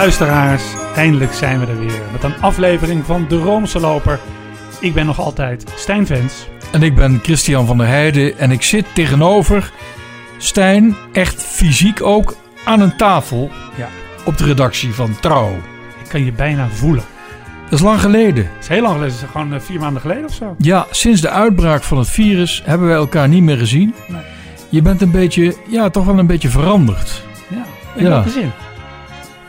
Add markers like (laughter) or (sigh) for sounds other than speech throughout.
Luisteraars, eindelijk zijn we er weer met een aflevering van De Roomse Loper. Ik ben nog altijd Stijn Vens. En ik ben Christian van der Heijden en ik zit tegenover Stijn, echt fysiek ook, aan een tafel Ja, op de redactie van Trouw. ik kan je bijna voelen. Dat is lang geleden. Het is heel lang geleden, het is gewoon eh, vier maanden geleden of zo. Ja, sinds de uitbraak van het virus hebben wij elkaar niet meer gezien. Nee. Je bent een beetje, ja, toch wel een beetje veranderd. Ja, in Ja. welke zin?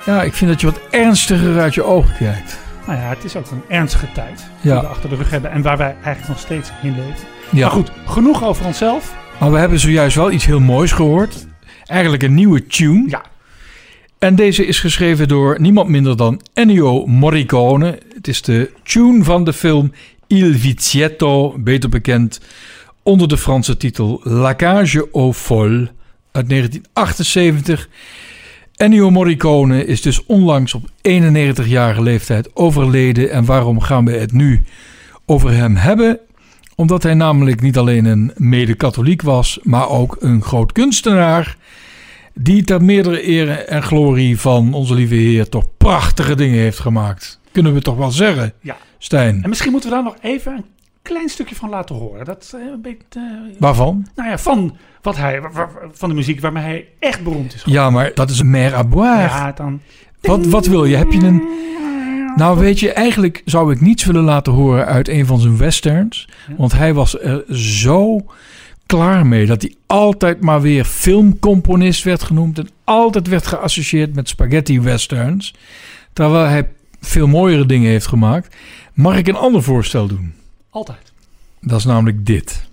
Ja, ik vind dat je wat ernstiger uit je ogen kijkt. Nou ja, het is ook een ernstige tijd die Ja. we achter de rug hebben en waar wij eigenlijk nog steeds in leven. Ja. Maar goed, genoeg over onszelf. Maar we hebben zojuist wel iets heel moois gehoord. Eigenlijk een nieuwe tune. Ja, En deze is geschreven door niemand minder dan Ennio Morricone. Het is de tune van de film Il Vizietto, beter bekend onder de Franse titel La Cage aux Folles uit 1978. Ennio Morricone is dus onlangs op 91-jarige leeftijd overleden. En waarom gaan we het nu over hem hebben? Omdat hij namelijk niet alleen een mede-katholiek was, maar ook een groot kunstenaar. Die ter meerdere ere en glorie van onze lieve Heer toch prachtige dingen heeft gemaakt. Kunnen we toch wel zeggen, ja. Stijn? En misschien moeten we daar nog even een klein stukje van laten horen. Dat eh, een beetje, eh, Waarvan? nou ja, van wat hij, van de muziek waarmee hij echt beroemd is. Ja, maar dat is een mer à boire. Ja, dan. Wat, wat wil je? Heb je een... Nou weet je, eigenlijk zou ik niets willen laten horen uit een van zijn westerns. Want hij was er zo klaar mee dat hij altijd maar weer filmcomponist werd genoemd. En altijd werd geassocieerd met spaghetti westerns. Terwijl hij veel mooiere dingen heeft gemaakt. Mag ik een ander voorstel doen? Altijd. Dat is namelijk dit.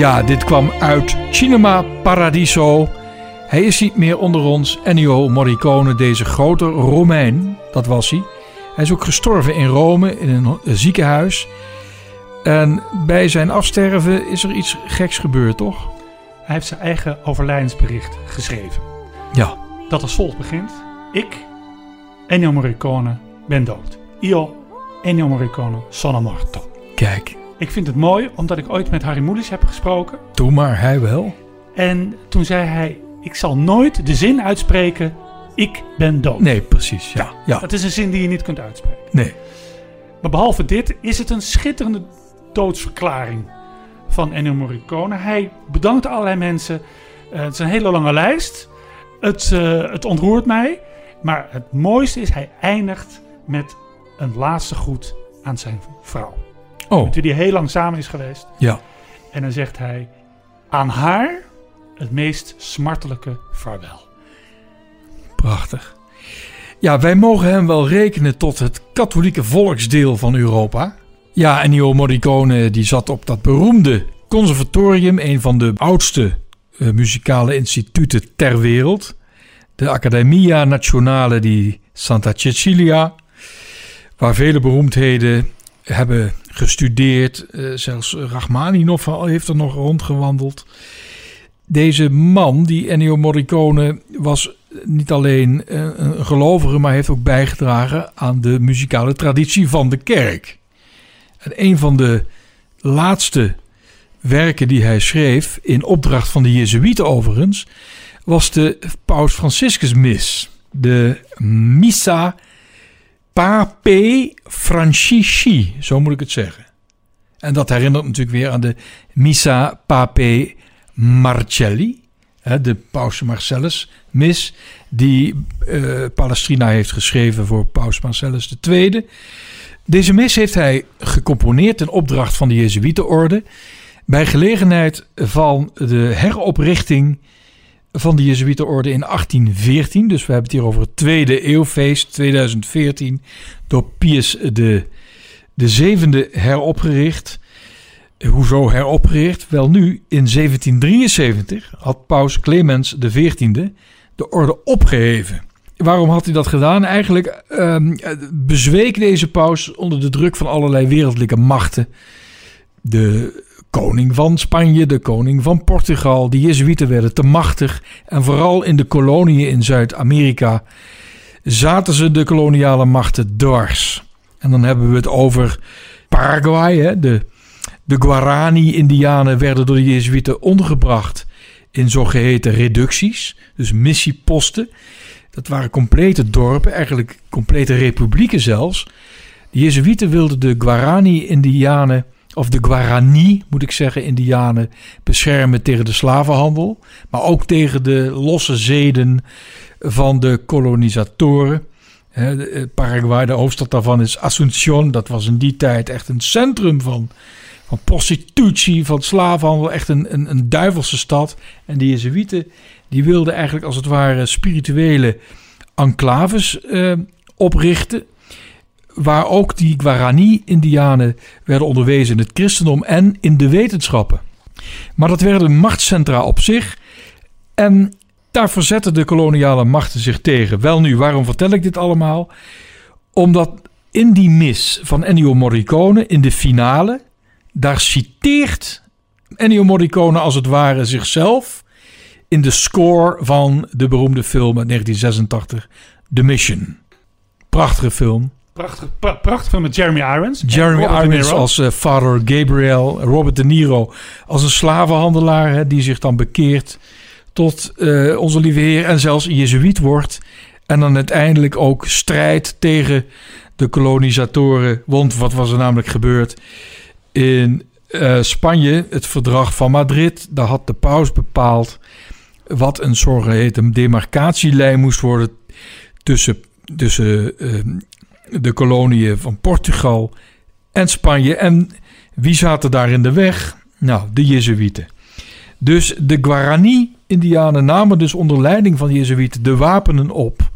Ja, dit kwam uit Cinema Paradiso. Hij is niet meer onder ons. Ennio Morricone, deze grote Romein, dat was hij. Hij is ook gestorven in Rome in een ziekenhuis. En bij zijn afsterven is er iets geks gebeurd, toch? Hij heeft zijn eigen overlijdensbericht geschreven. Ja. Dat als volgt begint. Ik, Ennio Morricone, ben dood. Io, Ennio Morricone, sono morto. Kijk, Ik vind het mooi, omdat ik ooit met Harry Mulisch heb gesproken. doe maar, hij wel. En toen zei hij, ik zal nooit de zin uitspreken, ik ben dood. Nee, precies. Ja, ja. Dat is een zin die je niet kunt uitspreken. Nee. Maar behalve dit is het een schitterende doodsverklaring van Ennio Morricone. Hij bedankt allerlei mensen. Eh, het is een hele lange lijst. Het, eh, het ontroert mij. Maar het mooiste is, hij eindigt met een laatste groet aan zijn vrouw. Oh, Met wie hij heel lang samen is geweest. ja. En dan zegt hij, aan haar het meest smartelijke vaarwel. Prachtig. Ja, wij mogen hem wel rekenen tot het katholieke volksdeel van Europa. Ja, Ennio Morricone die zat op dat beroemde conservatorium, een van de oudste eh, muzikale instituten ter wereld. De Accademia Nazionale di Santa Cecilia, waar vele beroemdheden hebben gestudeerd. Eh, zelfs Rachmaninoff heeft er nog rondgewandeld. Deze man, die Ennio Morricone, was niet alleen eh, een gelovige, maar heeft ook bijgedragen aan de muzikale traditie van de kerk. En een van de laatste werken die hij schreef, in opdracht van de Jezuïeten overigens, was de Paus Franciscus mis. De Missa Pape Francisci, zo moet ik het zeggen. En dat herinnert natuurlijk weer aan de Missa Pape Marcelli, de Paus Marcellus mis, die eh, Palestrina heeft geschreven voor Paus Marcellus II. Deze mis heeft hij gecomponeerd in opdracht van de Jezuïetenorde bij gelegenheid van de heroprichting van de Jezuïetenorde in 1814. Dus we hebben het hier over het tweede eeuwfeest 2014 door Pius de de zevende heropgericht. Hoezo heropgericht? Wel nu, in 1773 had paus Clemens XIV de orde opgeheven. Waarom had hij dat gedaan? Eigenlijk ehm, bezweek deze paus onder de druk van allerlei wereldlijke machten. De koning van Spanje, de koning van Portugal, de Jezuïeten werden te machtig. En vooral in de koloniën in Zuid-Amerika zaten ze de koloniale machten dwars. En dan hebben we het over Paraguay. Hè? De, de Guarani-Indianen werden door de Jezuïeten ondergebracht in zogeheten reducties, dus missieposten. Dat waren complete dorpen, eigenlijk complete republieken zelfs. De Jezuïeten wilden de Guarani-Indianen, of de Guarani moet ik zeggen, Indianen, beschermen tegen de slavenhandel. Maar ook tegen de losse zeden van de kolonisatoren. Eh, Paraguay, de hoofdstad daarvan is Asunción. Dat was in die tijd echt een centrum van, van prostitutie, van slavenhandel. Echt een, een, een duivelse stad. En de Jezuïeten die wilden eigenlijk als het ware spirituele enclaves eh, oprichten. Waar ook die Guarani-Indianen werden onderwezen in het christendom en in de wetenschappen. Maar dat werden machtscentra op zich. En daar verzetten de koloniale machten zich tegen. Wel nu, waarom vertel ik dit allemaal? Omdat in die mis van Ennio Morricone, in de finale, daar citeert Ennio Morricone als het ware zichzelf in de score van de beroemde film uit 1986, The Mission. Prachtige film. Prachtig, pra- prachtig film met Jeremy Irons. Jeremy Irons als eh, Father Gabriel, Robert De Niro als een slavenhandelaar hè, die zich dan bekeert tot eh, onze lieve Heer en zelfs Jezuïet wordt. En dan uiteindelijk ook strijdt tegen de kolonisatoren. Want wat was er namelijk gebeurd in eh, Spanje? Het verdrag van Madrid, daar had de paus bepaald wat een zogeheten demarcatielijn moest worden tussen, tussen eh, de koloniën van Portugal en Spanje. En wie zaten daar in de weg? Nou, de Jezuïeten. Dus de Guarani-Indianen namen dus onder leiding van de Jezuïeten de wapenen op.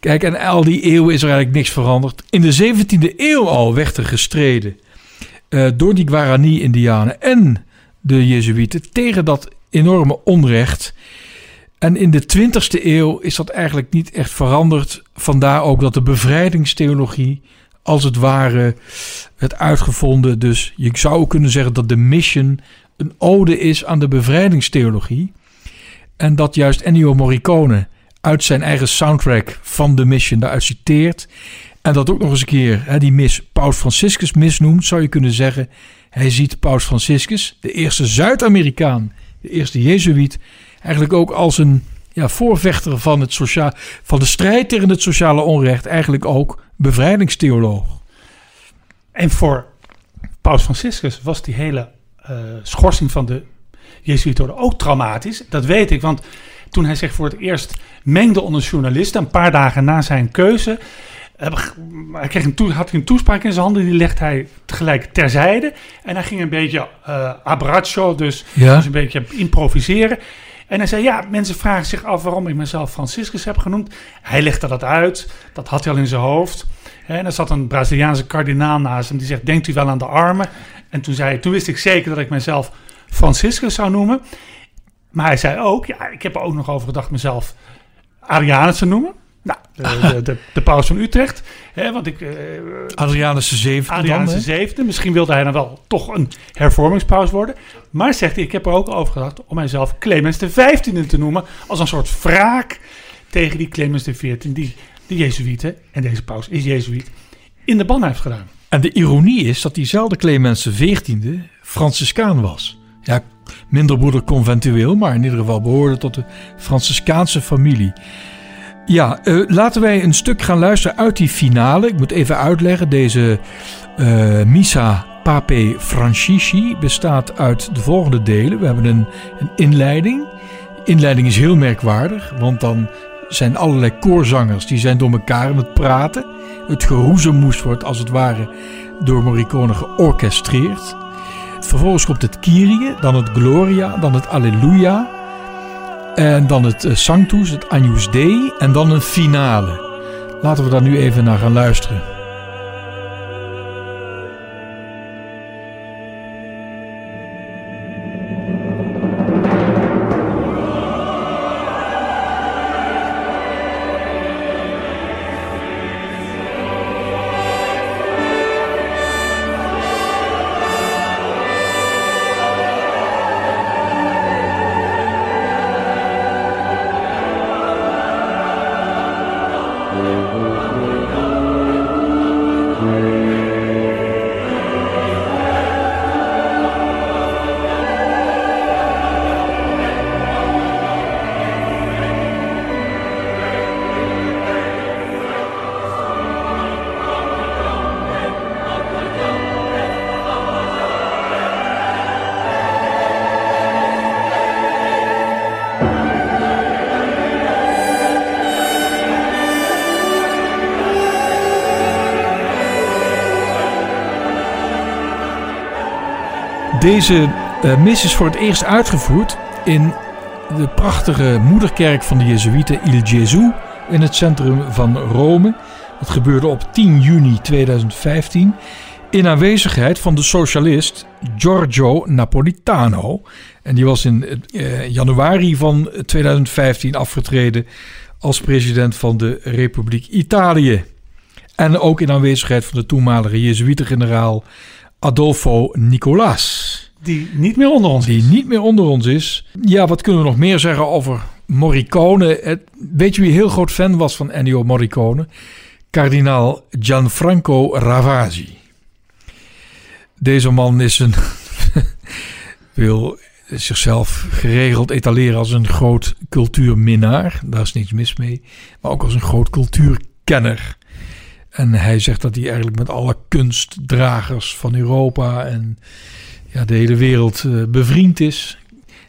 Kijk, en al die eeuwen is er eigenlijk niks veranderd. In de 17e eeuw al werd er gestreden eh, door die Guarani-Indianen en de Jezuïeten tegen dat enorme onrecht. En in de 20e eeuw is dat eigenlijk niet echt veranderd. Vandaar ook dat de bevrijdingstheologie als het ware werd uitgevonden. Dus je zou kunnen zeggen dat de mission een ode is aan de bevrijdingstheologie. En dat juist Ennio Morricone uit zijn eigen soundtrack van de mission daaruit citeert. En dat ook nog eens een keer hè, die mis Paus Franciscus misnoemt, zou je kunnen zeggen. Hij ziet Paus Franciscus, de eerste Zuid-Amerikaan, de eerste Jezuïet, eigenlijk ook als een ja, voorvechter van, het socia van de strijd tegen het sociale onrecht. Eigenlijk ook bevrijdingstheoloog. En voor Paus Franciscus was die hele eh, schorsing van de Jezuïeten ook traumatisch. Dat weet ik, want toen hij zich voor het eerst mengde onder journalisten, een paar dagen na zijn keuze, eh, hij kreeg een had hij een toespraak in zijn handen, die legde hij tegelijk terzijde. En hij ging een beetje eh abbraccio, dus, Ja. dus een beetje improviseren. En hij zei, ja, mensen vragen zich af waarom ik mezelf Franciscus heb genoemd. Hij legde dat uit, dat had hij al in zijn hoofd. En er zat een Braziliaanse kardinaal naast hem die zegt, denkt u wel aan de armen? En toen, zei, toen wist ik zeker dat ik mezelf Franciscus zou noemen. Maar hij zei ook, ja, ik heb er ook nog over gedacht mezelf Arianus te noemen. Nou, de, de, de, de paus van Utrecht. Hè, want ik, eh, Adrianus dan, Adrianus. Misschien wilde hij dan wel toch een hervormingspaus worden. Maar zegt hij, ik heb er ook over gedacht om mijzelf Clemens de vijftiende te noemen. Als een soort wraak tegen die Clemens de veertiende die de Jezuïeten, en deze paus is Jezuïet, in de ban heeft gedaan. En de ironie is dat diezelfde Clemens XIV Franciscaan was. Ja, minder broeder conventueel, maar in ieder geval behoorde tot de Franciscaanse familie. Ja, eh, laten wij een stuk gaan luisteren uit die finale. Ik moet even uitleggen, deze eh, Missa Pape Francisci bestaat uit de volgende delen. We hebben een, een inleiding. De inleiding is heel merkwaardig, want dan zijn allerlei koorzangers die zijn door elkaar aan het praten. Het geroezemoes wordt als het ware door Morricone georchestreerd. Vervolgens komt het Kyrie, dan het Gloria, dan het Alleluia. En dan het eh, Sanctus, het Agnus Dei en dan een finale. Laten we daar nu even naar gaan luisteren. Deze eh, mis is voor het eerst uitgevoerd in de prachtige moederkerk van de Jezuïeten Il Gesù in het centrum van Rome. Dat gebeurde op 10 juni 2015 in aanwezigheid van de socialist Giorgio Napolitano. En die was in eh, januari van 2015 afgetreden als president van de Republiek Italië. En ook in aanwezigheid van de toenmalige Jezuïetengeneraal Adolfo Nicolas. Die niet meer onder ons Die is. niet meer onder ons is. Ja, wat kunnen we nog meer zeggen over Morricone? Het, weet je wie heel groot fan was van Ennio Morricone? Kardinaal Gianfranco Ravasi. Deze man is een. (laughs) wil zichzelf geregeld etaleren als een groot cultuurminnaar. Daar is niets mis mee. Maar ook als een groot cultuurkenner. En hij zegt dat hij eigenlijk met alle kunstdragers van Europa en ja, de hele wereld eh, bevriend is.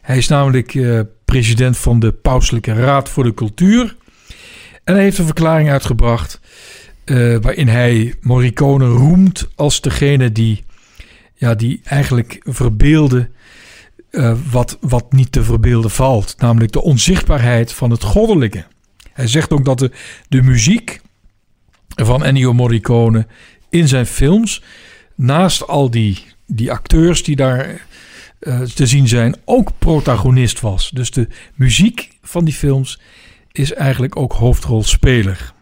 Hij is namelijk eh, president van de Pauselijke Raad voor de Cultuur. En hij heeft een verklaring uitgebracht eh, waarin hij Morricone roemt als degene die, ja, die eigenlijk verbeelde wat, wat niet te verbeelden valt. Namelijk de onzichtbaarheid van het goddelijke. Hij zegt ook dat de, de muziek van Ennio Morricone in zijn films, naast al die, die acteurs die daar eh, te zien zijn, ook protagonist was. Dus de muziek van die films is eigenlijk ook hoofdrolspeler.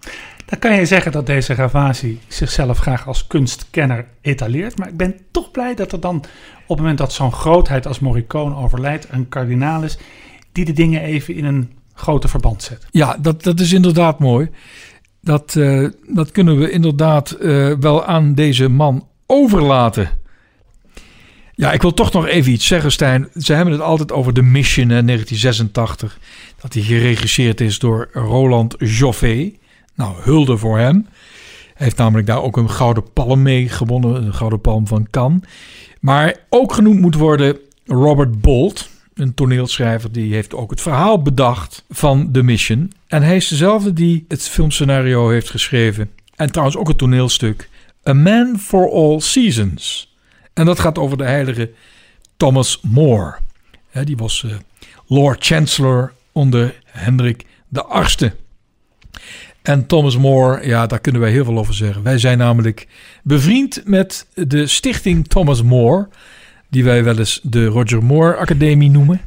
Dan kan je zeggen dat deze Ravasi zichzelf graag als kunstkenner etaleert. Maar ik ben toch blij dat er dan op het moment dat zo'n grootheid als Morricone overlijdt, een kardinaal is die de dingen even in een groter verband zet. Ja, dat, dat is inderdaad mooi. Dat, eh, dat kunnen we inderdaad eh, wel aan deze man overlaten. Ja, ik wil toch nog even iets zeggen, Stijn. Ze hebben het altijd over The Mission in 1986. Dat die geregisseerd is door Roland Joffé. Nou, hulde voor hem. Hij heeft namelijk daar ook een gouden palm mee gewonnen. Een gouden palm van Cannes. Maar ook genoemd moet worden Robert Bolt. Een toneelschrijver die heeft ook het verhaal bedacht van The Mission. En hij is dezelfde die het filmscenario heeft geschreven. En trouwens ook het toneelstuk A Man for All Seasons. En dat gaat over de heilige Thomas More. Hè, die was eh, Lord Chancellor onder Hendrik de Achtste. En Thomas More, ja, daar kunnen wij heel veel over zeggen. Wij zijn namelijk bevriend met de stichting Thomas More, die wij wel eens de Roger Moore Academie noemen.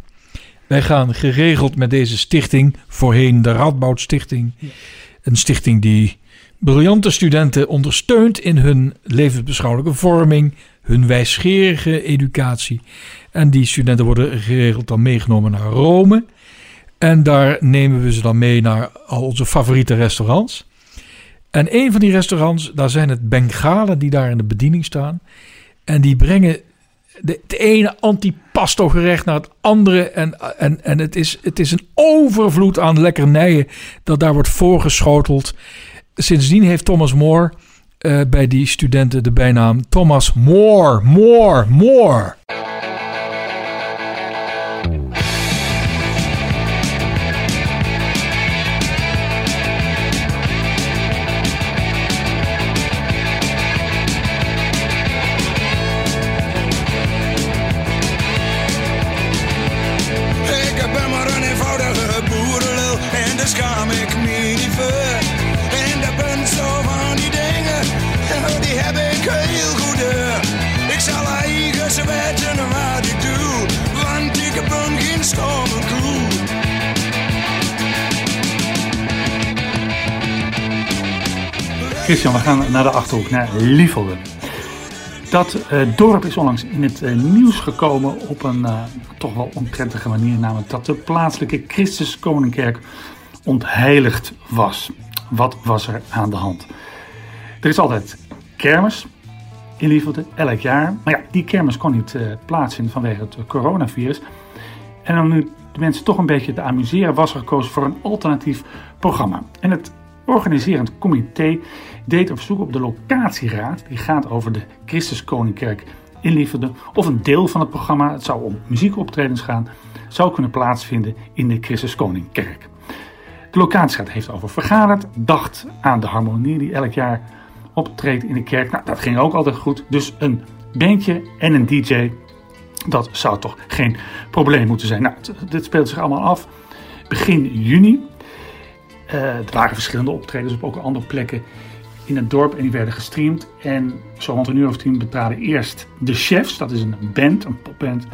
Wij gaan geregeld met deze stichting, voorheen de Radboud Stichting, een stichting die briljante studenten ondersteunt in hun levensbeschouwelijke vorming, hun wijsgerige educatie. En die studenten worden geregeld dan meegenomen naar Rome. En daar nemen we ze dan mee naar al onze favoriete restaurants. En een van die restaurants, daar zijn het Bengalen die daar in de bediening staan. En die brengen de, het ene antipasto gerecht naar het andere. En, en, en het, is, het is een overvloed aan lekkernijen dat daar wordt voorgeschoteld. Sindsdien heeft Thomas More bij die studenten de bijnaam Thomas More, More, More. We gaan naar de Achterhoek, naar Lievelde. Dat eh, dorp is onlangs in het eh, nieuws gekomen op een eh, toch wel onprettige manier. Namelijk dat de plaatselijke Christus Koningkerk ontheiligd was. Wat was er aan de hand? Er is altijd kermis in Lievelde, elk jaar. Maar ja, die kermis kon niet plaatsvinden vanwege het coronavirus. En om nu de mensen toch een beetje te amuseren, was er gekozen voor een alternatief programma. En het organiserend comité deed op zoek op de locatieraad. Die gaat over de Christus Koningkerk in. Of een deel van het programma, het zou om muziekoptredens gaan, zou kunnen plaatsvinden in de Christus Koningkerk. De locatieraad heeft over vergaderd, dacht aan de harmonie die elk jaar optreedt in de kerk. Nou, dat ging ook altijd goed. Dus een bandje en een DJ Dat zou toch geen probleem moeten zijn. Nou, dit speelt zich allemaal af begin juni. Eh, er waren verschillende optredens op ook andere plekken in het dorp en die werden gestreamd. En zo rond een uur of tien betraden eerst de Chefs, dat is een band, een popband.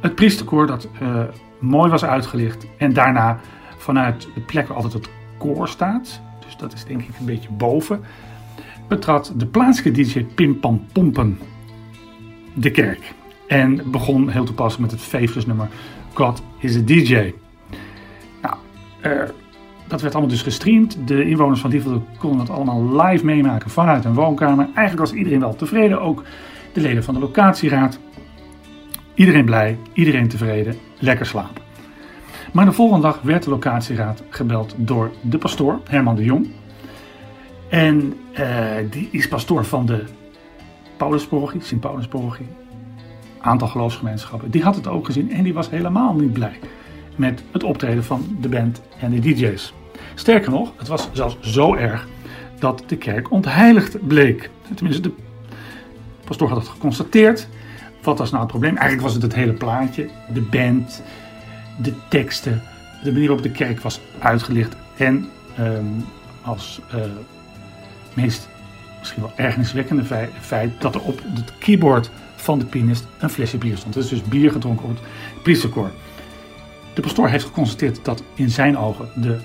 Het priesterkoor dat eh, mooi was uitgelicht. En daarna vanuit de plek waar altijd het koor staat, dus dat is denk ik een beetje boven, betrad de plaatselijke DJ Pim Pam Pompen de kerk. En begon heel toepasselijk met het feestjesnummer God is a DJ. Nou, eh, dat werd allemaal dus gestreamd. De inwoners van Dievelde konden het allemaal live meemaken vanuit hun woonkamer. Eigenlijk was iedereen wel tevreden, ook de leden van de locatieraad. Iedereen blij, iedereen tevreden, lekker slapen. Maar de volgende dag werd de locatieraad gebeld door de pastoor, Herman de Jong. En eh, die is pastoor van de Paulusparochie, Sint Paulusparochie. Aantal geloofsgemeenschappen. Die had het ook gezien en die was helemaal niet blij met het optreden van de band en de DJ's. Sterker nog, het was zelfs zo erg dat de kerk ontheiligd bleek. Tenminste, de pastoor had het geconstateerd. Wat was nou het probleem? Eigenlijk was het het hele plaatje. De band, de teksten, de manier waarop de kerk was uitgelicht. En ehm, als eh, meest misschien wel ergerniswekkende feit, feit dat er op het keyboard van de pianist een flesje bier stond. Is dus bier gedronken op het priesterkoor. De pastoor heeft geconstateerd dat in zijn ogen de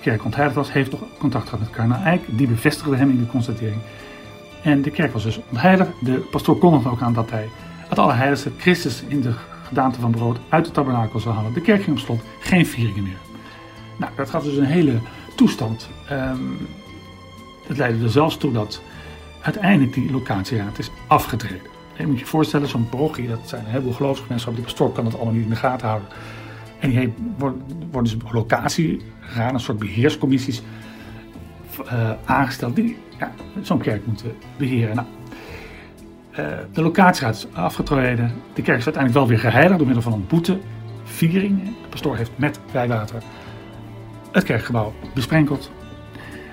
kerk ontheiligd was. Heeft nog contact gehad met kardinaal Eijk. Die bevestigde hem in de constatering. En de kerk was dus ontheiligd. De pastoor kondigde ook aan dat hij het Allerheiligste Christus in de gedaante van brood uit de tabernakel zou halen. De kerk ging op slot. Geen vieringen meer. Nou, dat gaf dus een hele toestand. Ehm het leidde er zelfs toe dat uiteindelijk die locatieraad is afgetreden. Je moet je voorstellen, zo'n parochie, dat zijn een heleboel geloofsgemeenschappen. Die pastoor kan het allemaal niet in de gaten houden. En die worden, dus locatieraden, een soort beheerscommissies eh, aangesteld die ja, zo'n kerk moeten beheren. Nou, eh, de locatieraad is afgetreden. De kerk is uiteindelijk wel weer geheiligd door middel van een boeteviering. De pastoor heeft met wijwater het kerkgebouw besprenkeld.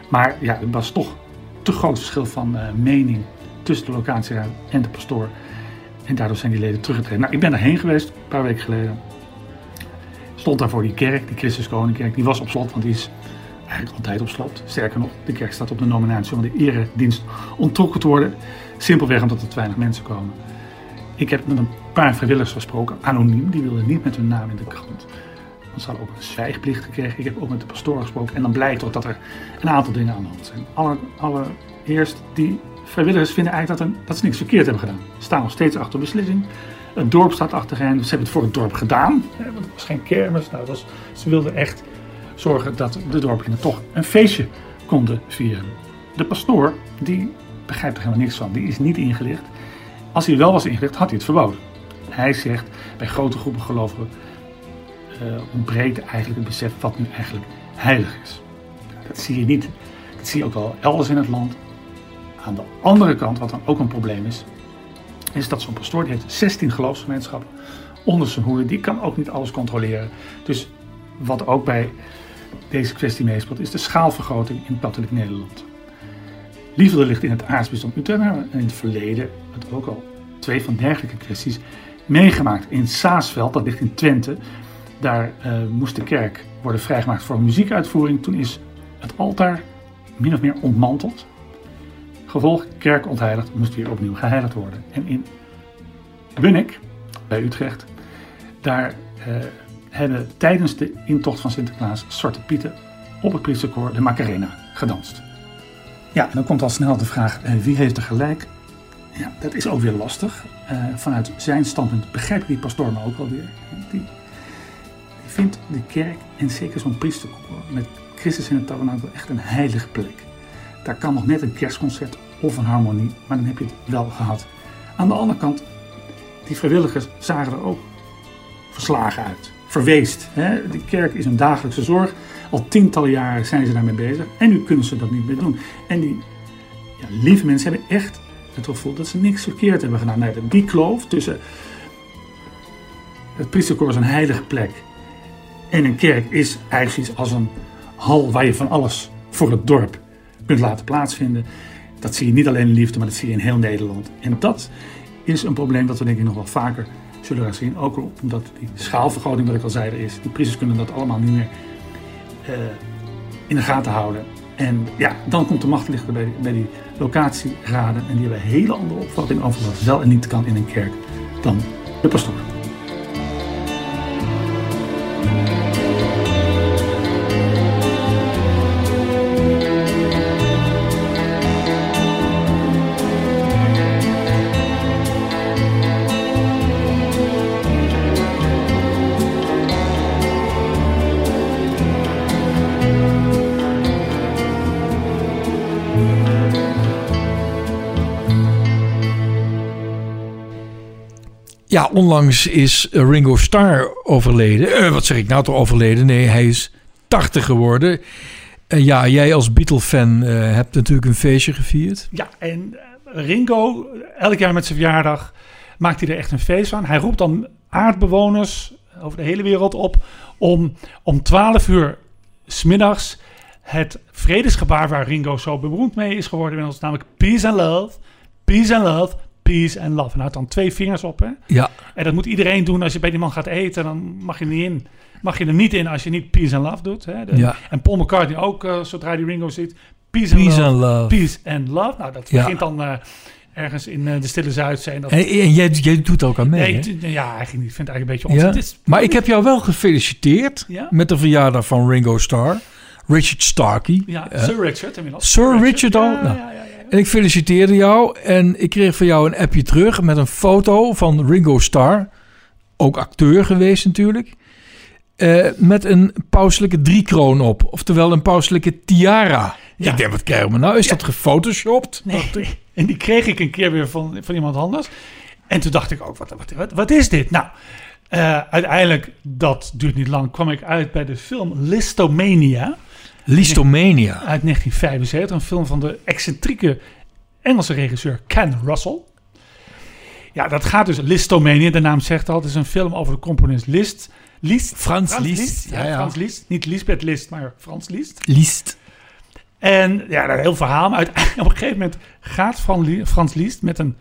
Maar ja, er was toch te groot verschil van eh, mening tussen de locatieraad en de pastoor. En daardoor zijn die leden teruggetreden. Nou, ik ben erheen geweest, een paar weken geleden. Stond daar voor die kerk, die Christus Koningkerk. Die was op slot, want die is eigenlijk altijd op slot. Sterker nog, de kerk staat op de nominatie om de eredienst onttrokken te worden. Simpelweg omdat er te weinig mensen komen. Ik heb met een paar vrijwilligers gesproken, anoniem. Die wilden niet met hun naam in de krant. Dan ze ook een zwijgplicht gekregen. Ik heb ook met de pastoor gesproken. En dan blijkt toch dat er een aantal dingen aan de hand zijn. Alle, allereerst, die vrijwilligers vinden eigenlijk dat, dat ze niks verkeerd hebben gedaan. Ze staan nog steeds achter beslissing. Het dorp staat achter hen. Ze hebben het voor het dorp gedaan. want Het was geen kermis. Nou, was, ze wilden echt zorgen dat de dorpelingen toch een feestje konden vieren. De pastoor, die begrijpt er helemaal niks van. Die is niet ingelicht. Als hij wel was ingelicht, had hij het verboden. Hij zegt, bij grote groepen gelovigen eh, ontbreekt eigenlijk het besef wat nu eigenlijk heilig is. Dat zie je niet. Dat zie je ook wel elders in het land. Aan de andere kant, wat dan ook een probleem is, is dat zo'n pastoor die heeft 16 geloofsgemeenschappen onder zijn hoede. Die kan ook niet alles controleren. Dus wat ook bij deze kwestie meespeelt, is de schaalvergroting in katholiek Nederland. Liefde ligt in het aartsbisdom Utrecht en in het verleden het ook al twee van dergelijke kwesties meegemaakt. In Saasveld, dat ligt in Twente, daar eh, moest de kerk worden vrijgemaakt voor een muziekuitvoering. Toen is het altaar min of meer ontmanteld. Gevolg, kerk ontheiligd, moest weer opnieuw geheiligd worden. En in Bunnik, bij Utrecht, daar eh, hebben tijdens de intocht van Sinterklaas Zwarte Pieten op het priesterkoor de Macarena gedanst. Ja, en dan komt al snel de vraag, eh, wie heeft er gelijk? Ja, dat is ook weer lastig. Eh, vanuit zijn standpunt begrijpt die pastoor me ook wel weer. Die, die vindt de kerk, en zeker zo'n priesterkoor, met Christus in het tabernakel echt een heilige plek. Daar kan nog net een kerstconcert of een harmonie, maar dan heb je het wel gehad. Aan de andere kant, die vrijwilligers zagen er ook verslagen uit. Verweest. Hè? De kerk is een dagelijkse zorg. Al tientallen jaren zijn ze daarmee bezig. En nu kunnen ze dat niet meer doen. En die ja, lieve mensen hebben echt het gevoel dat ze niks verkeerd hebben gedaan. Nee, die kloof tussen het priesterkoor is een heilige plek. En een kerk is eigenlijk iets als een hal waar je van alles voor het dorp kunt laten plaatsvinden. Dat zie je niet alleen in liefde, maar dat zie je in heel Nederland. En dat is een probleem dat we denk ik nog wel vaker zullen gaan zien. Ook omdat die schaalvergroting, wat ik al zei, er is. De priesters kunnen dat allemaal niet meer eh, in de gaten houden. En ja, dan komt de macht liggen bij, bij die locatieraden. En die hebben een hele andere opvatting over wat wel en niet kan in een kerk dan de pastoor. Ja, onlangs is eh, Ringo Starr overleden. Eh, wat zeg ik nou toch overleden? Nee, hij is 80 geworden. En ja, jij als Beatle-fan hebt natuurlijk een feestje gevierd. Ja, en Ringo, elk jaar met zijn verjaardag, maakt hij er echt een feest van. Hij roept dan aardbewoners over de hele wereld op om om 12 uur smiddags het vredesgebaar waar Ringo zo beroemd mee is geworden inmiddels, namelijk peace and love, peace and love, peace and love. En houdt dan twee vingers op, hè. Ja, En dat moet iedereen doen als je bij die man gaat eten. Dan mag je, niet in, mag je er niet in als je niet peace and love doet. Hè. De- Ja. En Paul McCartney ook, eh, zodra die Ringo ziet. Peace, and, Peace love, and love. Peace and love. Nou, dat Ja. begint dan eh, ergens in eh, de Stille Zuidzee. En dat, en, en jij, jij doet ook aan mee, nee, hè? ja, eigenlijk niet. Ik vind het eigenlijk een beetje Ja? onzin. Het is- Maar ik heb jou wel gefeliciteerd Ja? met de verjaardag van Ringo Starr. Richard Starkey. ja, Sir Richard inmiddels. Sir Richard al? Ja, Nou. En ik feliciteerde jou en ik kreeg van jou een appje terug met een foto van Ringo Starr. Ook acteur geweest natuurlijk. eh, met een pauselijke driekroon op. Oftewel een pauselijke tiara. Ja. Ik denk, wat krijgen we nou? Is Ja. dat gefotoshopt? Nee, en die kreeg ik een keer weer van, van iemand anders. En toen dacht ik ook, wat, wat, wat, wat is dit? Nou, eh, uiteindelijk, dat duurt niet lang, kwam ik uit bij de film Listomania Listomania. uit 1975. Een film van de excentrieke Engelse regisseur Ken Russell. Ja, dat gaat dus Listomania, de naam zegt al. Het is een film over de componist Liszt. Liszt. Frans Liszt. Ja, Ja, ja. Frans Liszt. Niet Lisbeth Liszt, maar Frans Liszt. Liszt. En ja, dat heel verhaal. Maar uiteindelijk, (laughs) op een gegeven moment gaat Van Frans Liszt met een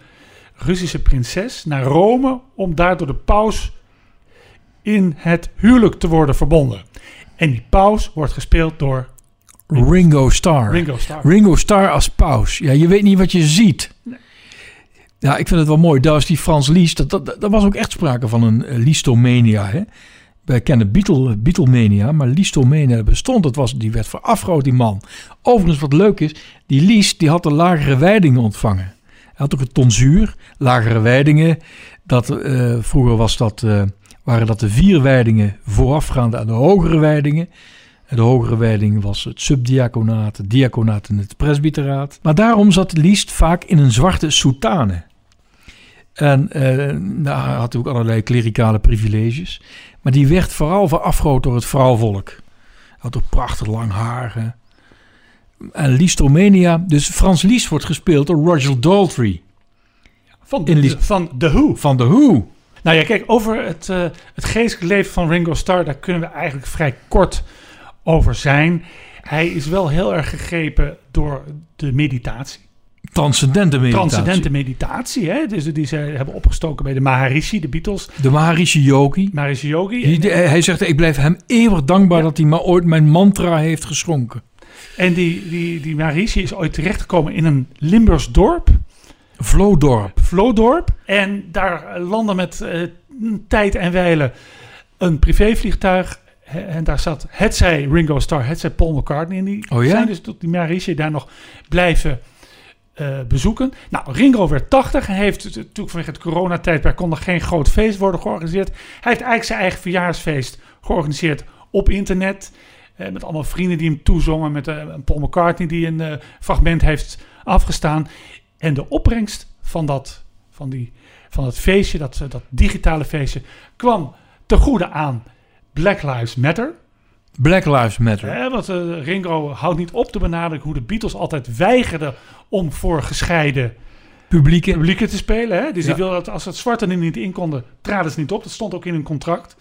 Russische prinses naar Rome om daar door de paus in het huwelijk te worden verbonden. En die paus wordt gespeeld door Ringo Starr. Ringo Starr. Ringo Starr als paus. Ja, je weet niet wat je ziet. Ja, ik vind het wel mooi. Daar is die Frans Liszt. Dat, dat, dat was ook echt sprake van een uh, Listomania. Hè? Wij kennen Beatle, Beatlemania, maar Listomania bestond. Dat was, die werd verafgroot, die man. Overigens, wat leuk is, die Liszt die had de lagere wijdingen ontvangen. Hij had ook een tonsuur, lagere wijdingen. Dat, eh, vroeger was dat, eh, waren dat de vier wijdingen voorafgaande aan de hogere wijdingen. De hogere wijding was het subdiaconaat, het diaconaat en het presbyteraat. Maar daarom zat Liszt vaak in een zwarte soutane. En eh nou, hij had ook allerlei klerikale privileges. Maar die werd vooral verafgroot door het vrouwvolk. Hij had ook prachtig lang haar. hè. En Listomania, dus Frans Liszt wordt gespeeld door Roger Daltrey Van, In de, van The Who. van The Who. Nou ja, kijk, over het, eh, het geestelijk leven van Ringo Starr, daar kunnen we eigenlijk vrij kort over zijn. Hij is wel heel erg gegrepen door de meditatie. Transcendente meditatie. Transcendente meditatie, hè? Dus die ze hebben opgestoken bij de Maharishi, de Beatles. De Maharishi Yogi. Maharishi Yogi. Die- hij zegt, ik blijf hem eeuwig dankbaar Ja. dat hij me ooit mijn mantra heeft geschonken. En die, die, die Maharishi is ooit terechtgekomen in een Limburgs dorp, Vlodorp. Vlodorp. En daar landde met eh, tijd en wijle een privévliegtuig. En daar zat het zij Ringo Starr, het zij Paul McCartney. En die Oh ja? zijn dus tot die Maharishi daar nog blijven eh, bezoeken. Nou, Ringo werd 80 en heeft natuurlijk vanwege het coronatijdperk kon er geen groot feest worden georganiseerd. Hij heeft eigenlijk zijn eigen verjaarsfeest georganiseerd op internet. eh, met allemaal vrienden die hem toezongen. Met een Paul McCartney die een fragment heeft afgestaan. En de opbrengst van dat, van die, van dat feestje, dat, dat digitale feestje, kwam te goede aan Black Lives Matter. Black Lives Matter. Hè, want eh, Ringo houdt niet op te benadrukken hoe de Beatles altijd weigerden om voor gescheiden Publieke. publieken te spelen. Hè? Dus Ja. die wilden dat als het zwarte er niet in konden, traden ze niet op. Dat stond ook in hun contract.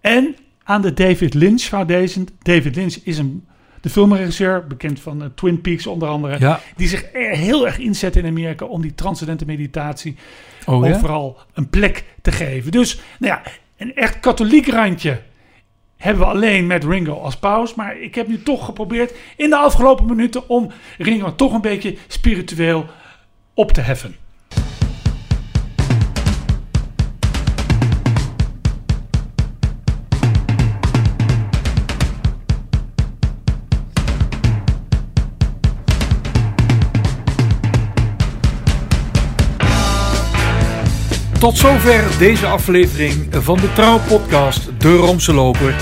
En aan de David Lynch Foundation. David Lynch is een de filmregisseur, bekend van eh, Twin Peaks onder andere, Ja. die zich er heel erg inzet in Amerika om die transcendente meditatie Oh ja? overal een plek te geven. Dus, nou ja, een echt katholiek randje hebben we alleen met Ringo als paus. Maar ik heb nu toch geprobeerd in de afgelopen minuten om Ringo toch een beetje spiritueel op te heffen. Tot zover deze aflevering van de Trouw-podcast De Romse Loper.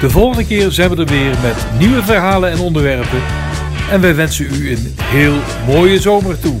De volgende keer zijn we er weer met nieuwe verhalen en onderwerpen. En wij wensen u een heel mooie zomer toe.